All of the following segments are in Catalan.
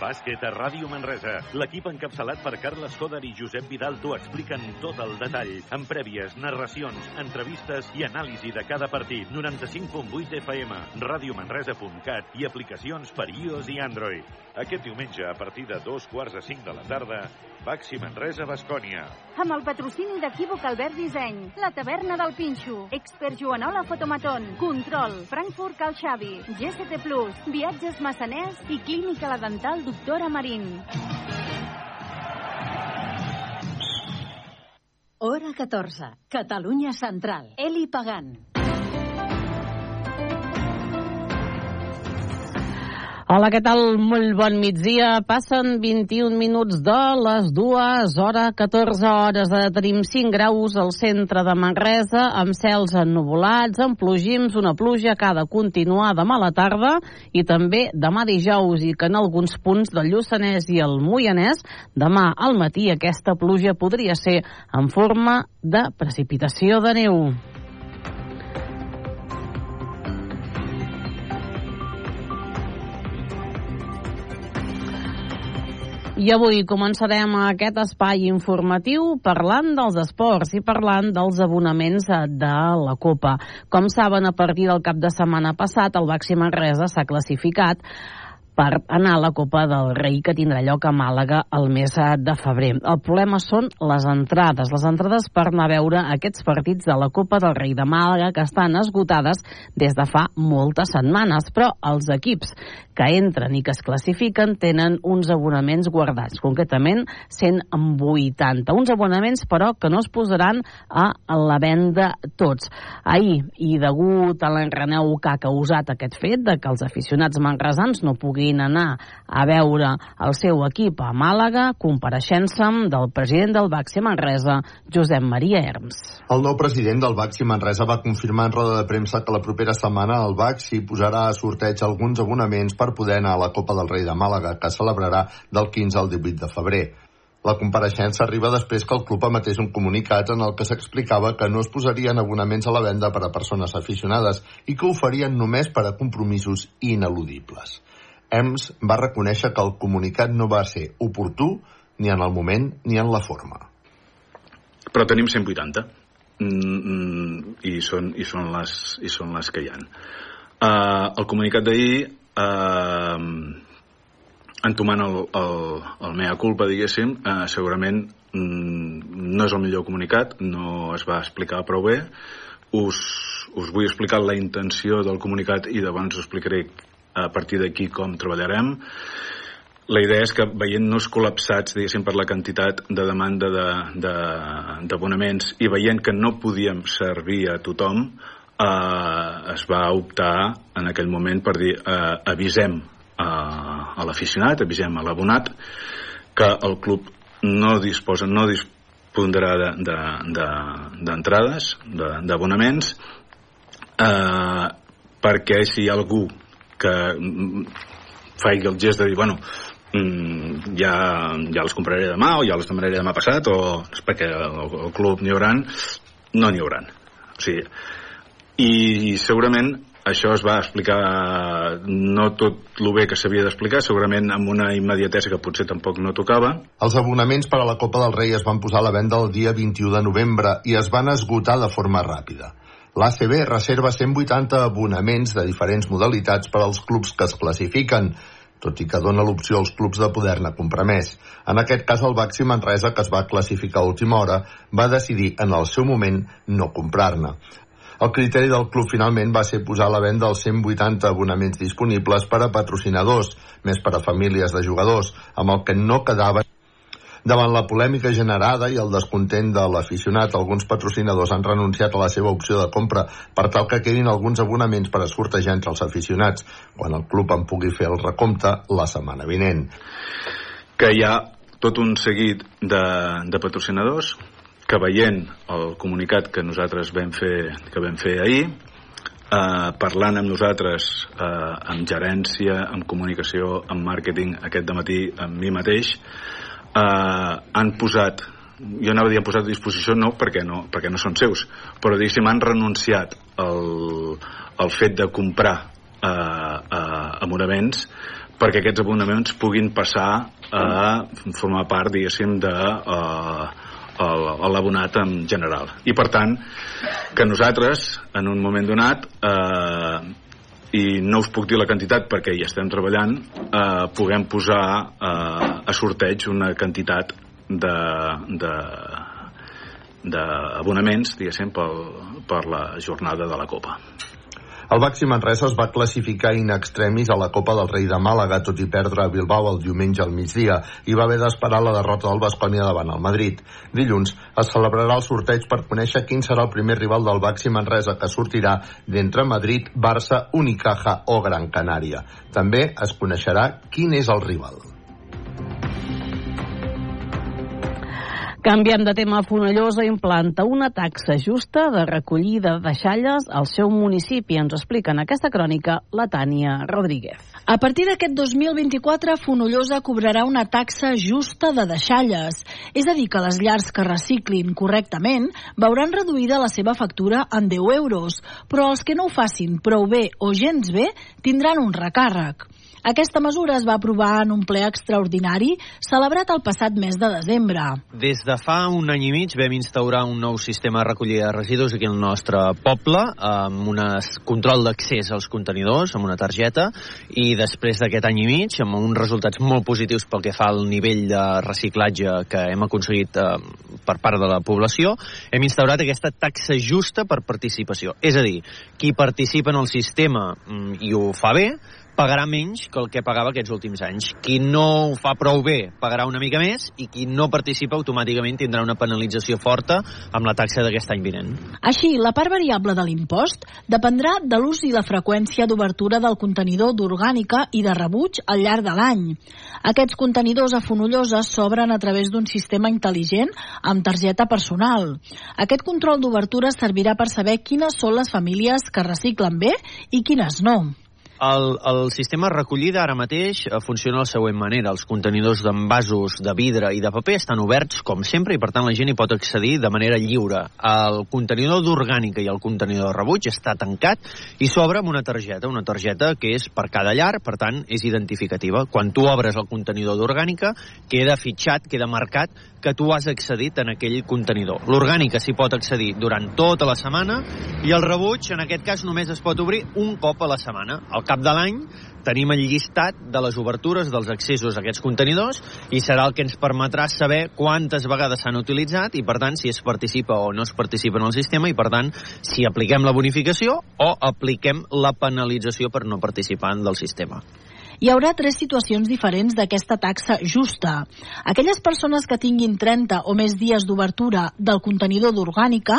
Bàsquet a Ràdio Manresa. L'equip encapçalat per Carles Coder i Josep Vidal t'ho expliquen tot el detall, amb prèvies, narracions, entrevistes i anàlisi de cada partit. 95.8 FM, radiomanresa.cat i aplicacions per iOS i Android. Aquest diumenge, a partir de dos quarts de cinc de la tarda, Baxi Manresa, Bascònia. Amb el patrocini d'Equívoc Albert Disseny, la taverna del Pinxo, Expert Joanola Fotomaton, Control, Frankfurt Cal Xavi, GST Plus, Viatges Massaners i Clínica La Dental Doctora Marín. Hora 14. Catalunya Central. Eli Pagant. Hola, què tal? Molt bon migdia. Passen 21 minuts de les dues, hora 14 hores. Tenim 5 graus al centre de Manresa, amb cels ennuvolats, amb plogims, una pluja que ha de continuar demà a la tarda i també demà dijous i que en alguns punts del Lluçanès i el Moianès demà al matí aquesta pluja podria ser en forma de precipitació de neu. I avui començarem aquest espai informatiu parlant dels esports i parlant dels abonaments de la Copa. Com saben, a partir del cap de setmana passat, el Baxi Manresa s'ha classificat per anar a la Copa del Rei que tindrà lloc a Màlaga el mes de febrer. El problema són les entrades, les entrades per anar a veure aquests partits de la Copa del Rei de Màlaga que estan esgotades des de fa moltes setmanes, però els equips que entren i que es classifiquen tenen uns abonaments guardats, concretament 180. Uns abonaments, però, que no es posaran a la venda tots. Ahir, i degut a l'enreneu que ha causat aquest fet de que els aficionats manresans no puguin anar a veure el seu equip a Màlaga, compareixença del president del Baxi Manresa, Josep Maria Herms. El nou president del Baxi Manresa va confirmar en roda de premsa que la propera setmana el Baxi posarà a sorteig alguns abonaments per poder anar a la Copa del Rei de Màlaga, que celebrarà del 15 al 18 de febrer. La compareixença arriba després que el club emetés un comunicat en el que s'explicava que no es posarien abonaments a la venda per a persones aficionades i que ho farien només per a compromisos ineludibles. EMS va reconèixer que el comunicat no va ser oportú ni en el moment ni en la forma. Però tenim 180 mm, mm, i, són, i, són les, i són les que hi han. Uh, el comunicat d'ahir eh, entomant el, el, el mea culpa, diguéssim, eh, segurament mm, no és el millor comunicat, no es va explicar prou bé. Us, us vull explicar la intenció del comunicat i llavors us explicaré a partir d'aquí com treballarem. La idea és que veient-nos col·lapsats, diguéssim, per la quantitat de demanda d'abonaments de, de, i veient que no podíem servir a tothom, eh, es va optar en aquell moment per dir eh, avisem a, a l'aficionat, avisem a l'abonat que el club no disposa, no dispondrà d'entrades, de, d'abonaments, eh, perquè si hi ha algú que faci el gest de dir, bueno, mm, ja, ja els compraré demà o ja els demanaré demà passat o perquè el, el club n'hi haurà no n'hi haurà o sigui, i segurament això es va explicar no tot el bé que s'havia d'explicar, segurament amb una immediatesa que potser tampoc no tocava. Els abonaments per a la Copa del Rei es van posar a la venda el dia 21 de novembre i es van esgotar de forma ràpida. L'ACB reserva 180 abonaments de diferents modalitats per als clubs que es classifiquen, tot i que dona l'opció als clubs de poder-ne comprar més. En aquest cas, el Baxi Manresa, que es va classificar a última hora, va decidir en el seu moment no comprar-ne. El criteri del club finalment va ser posar a la venda els 180 abonaments disponibles per a patrocinadors, més per a famílies de jugadors, amb el que no quedava Davant la polèmica generada i el descontent de l'aficionat, alguns patrocinadors han renunciat a la seva opció de compra per tal que quedin alguns abonaments per a entre els aficionats, quan el club en pugui fer el recompte la setmana vinent. que hi ha tot un seguit de, de patrocinadors que veient el comunicat que nosaltres vam fer, que vam fer ahir, eh, parlant amb nosaltres, eh, amb gerència, amb comunicació, amb màrqueting, aquest matí amb mi mateix, eh, han posat jo anava a dir han posat a disposició no perquè no, perquè no són seus però diguéssim han renunciat al, al fet de comprar eh, eh, abonaments perquè aquests abonaments puguin passar a formar part diguéssim de eh, l'abonat en general. I per tant que nosaltres en un moment donat eh, i no us puc dir la quantitat perquè hi estem treballant eh, puguem posar eh, a sorteig una quantitat de, de, d'abonaments, diguéssim, pel, per la jornada de la Copa. El Baxi Manresa es va classificar in extremis a la Copa del Rei de Màlaga, tot i perdre a Bilbao el diumenge al migdia, i va haver d'esperar la derrota del Bascònia davant el Madrid. Dilluns es celebrarà el sorteig per conèixer quin serà el primer rival del Baxi Manresa que sortirà d'entre Madrid, Barça, Unicaja o Gran Canària. També es coneixerà quin és el rival. Canviem de tema. Fonellosa implanta una taxa justa de recollida de deixalles al seu municipi. Ens explica en aquesta crònica la Tània Rodríguez. A partir d'aquest 2024, Fonollosa cobrarà una taxa justa de deixalles. És a dir, que les llars que reciclin correctament veuran reduïda la seva factura en 10 euros, però els que no ho facin prou bé o gens bé tindran un recàrrec. Aquesta mesura es va aprovar en un ple extraordinari celebrat el passat mes de desembre. Des de fa un any i mig vam instaurar un nou sistema de recollida de residus aquí al nostre poble amb un control d'accés als contenidors, amb una targeta, i després d'aquest any i mig, amb uns resultats molt positius pel que fa al nivell de reciclatge que hem aconseguit eh, per part de la població, hem instaurat aquesta taxa justa per participació. És a dir, qui participa en el sistema mm, i ho fa bé, pagarà menys que el que pagava aquests últims anys. Qui no ho fa prou bé pagarà una mica més i qui no participa automàticament tindrà una penalització forta amb la taxa d'aquest any vinent. Així, la part variable de l'impost dependrà de l'ús i la freqüència d'obertura del contenidor d'orgànica i de rebuig al llarg de l'any. Aquests contenidors a Fonollosa s'obren a través d'un sistema intel·ligent amb targeta personal. Aquest control d'obertura servirà per saber quines són les famílies que reciclen bé i quines no. El, el sistema recollida ara mateix eh, funciona de la següent manera. Els contenidors d'envasos de vidre i de paper estan oberts, com sempre, i per tant la gent hi pot accedir de manera lliure. El contenidor d'orgànica i el contenidor de rebuig està tancat i s'obre amb una targeta, una targeta que és per cada llar, per tant, és identificativa. Quan tu obres el contenidor d'orgànica, queda fitxat, queda marcat que tu has accedit en aquell contenidor. L'orgànica s'hi pot accedir durant tota la setmana i el rebuig, en aquest cas, només es pot obrir un cop a la setmana. Al cap de l'any tenim el llistat de les obertures dels accessos a aquests contenidors i serà el que ens permetrà saber quantes vegades s'han utilitzat i per tant si es participa o no es participa en el sistema i per tant si apliquem la bonificació o apliquem la penalització per no participar del sistema hi haurà tres situacions diferents d'aquesta taxa justa. Aquelles persones que tinguin 30 o més dies d'obertura del contenidor d'orgànica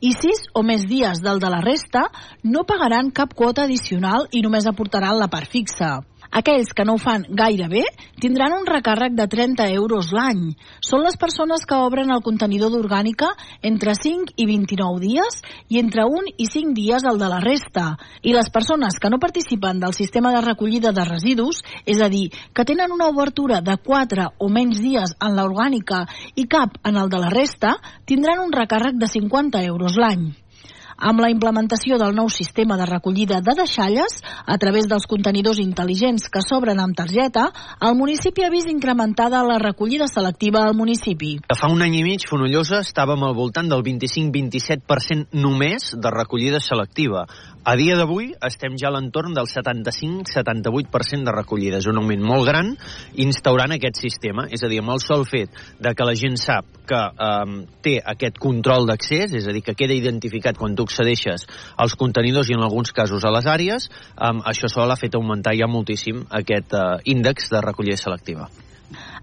i 6 o més dies del de la resta no pagaran cap quota addicional i només aportaran la part fixa. Aquells que no ho fan gaire bé tindran un recàrrec de 30 euros l'any. Són les persones que obren el contenidor d'orgànica entre 5 i 29 dies i entre 1 i 5 dies el de la resta. I les persones que no participen del sistema de recollida de residus, és a dir, que tenen una obertura de 4 o menys dies en l'orgànica i cap en el de la resta, tindran un recàrrec de 50 euros l'any. Amb la implementació del nou sistema de recollida de deixalles, a través dels contenidors intel·ligents que s'obren amb targeta, el municipi ha vist incrementada la recollida selectiva al municipi. Fa un any i mig, Fonollosa estàvem al voltant del 25-27% només de recollida selectiva. A dia d'avui estem ja a l'entorn del 75-78% de recollida. És un augment molt gran instaurant aquest sistema. És a dir, amb el sol fet de que la gent sap que eh, té aquest control d'accés, és a dir, que queda identificat quan tu accedeixes als contenidors i en alguns casos a les àrees, eh, això sol ha fet augmentar ja moltíssim aquest eh, índex de recollida selectiva.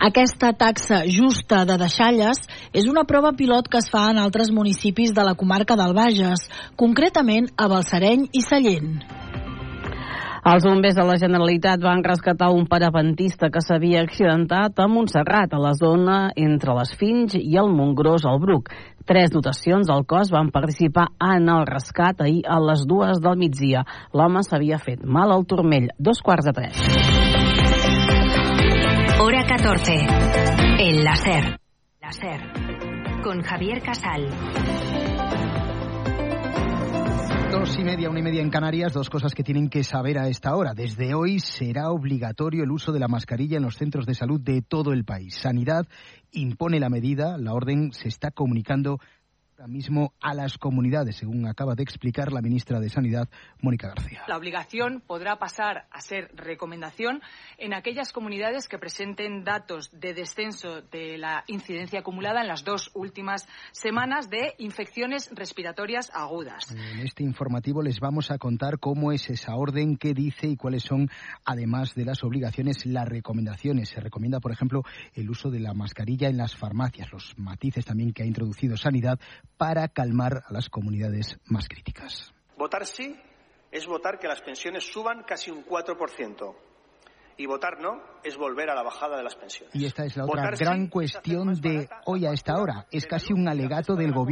Aquesta taxa justa de deixalles és una prova pilot que es fa en altres municipis de la comarca del Bages, concretament a Balsareny i Sallent. Els bombers de la Generalitat van rescatar un parapentista que s'havia accidentat a Montserrat, a la zona entre les Finys i el Montgròs al Bruc. Tres dotacions del cos van participar en el rescat ahir a les dues del migdia. L'home s'havia fet mal al turmell. Dos quarts de tres. Hora 14. El láser. Láser. Con Javier Casal. Dos y media, una y media en Canarias, dos cosas que tienen que saber a esta hora. Desde hoy será obligatorio el uso de la mascarilla en los centros de salud de todo el país. Sanidad impone la medida, la orden se está comunicando mismo a las comunidades, según acaba de explicar la ministra de Sanidad, Mónica García. La obligación podrá pasar a ser recomendación en aquellas comunidades que presenten datos de descenso de la incidencia acumulada en las dos últimas semanas de infecciones respiratorias agudas. En este informativo les vamos a contar cómo es esa orden, qué dice y cuáles son, además de las obligaciones, las recomendaciones. Se recomienda, por ejemplo, el uso de la mascarilla en las farmacias, los matices también que ha introducido Sanidad para calmar a las comunidades más críticas. Votar sí es votar que las pensiones suban casi un 4%. Y votar no es volver a la bajada de las pensiones. Y esta es la otra Votar gran sí cuestión de hoy a esta hora. Es casi un alegato del gobierno.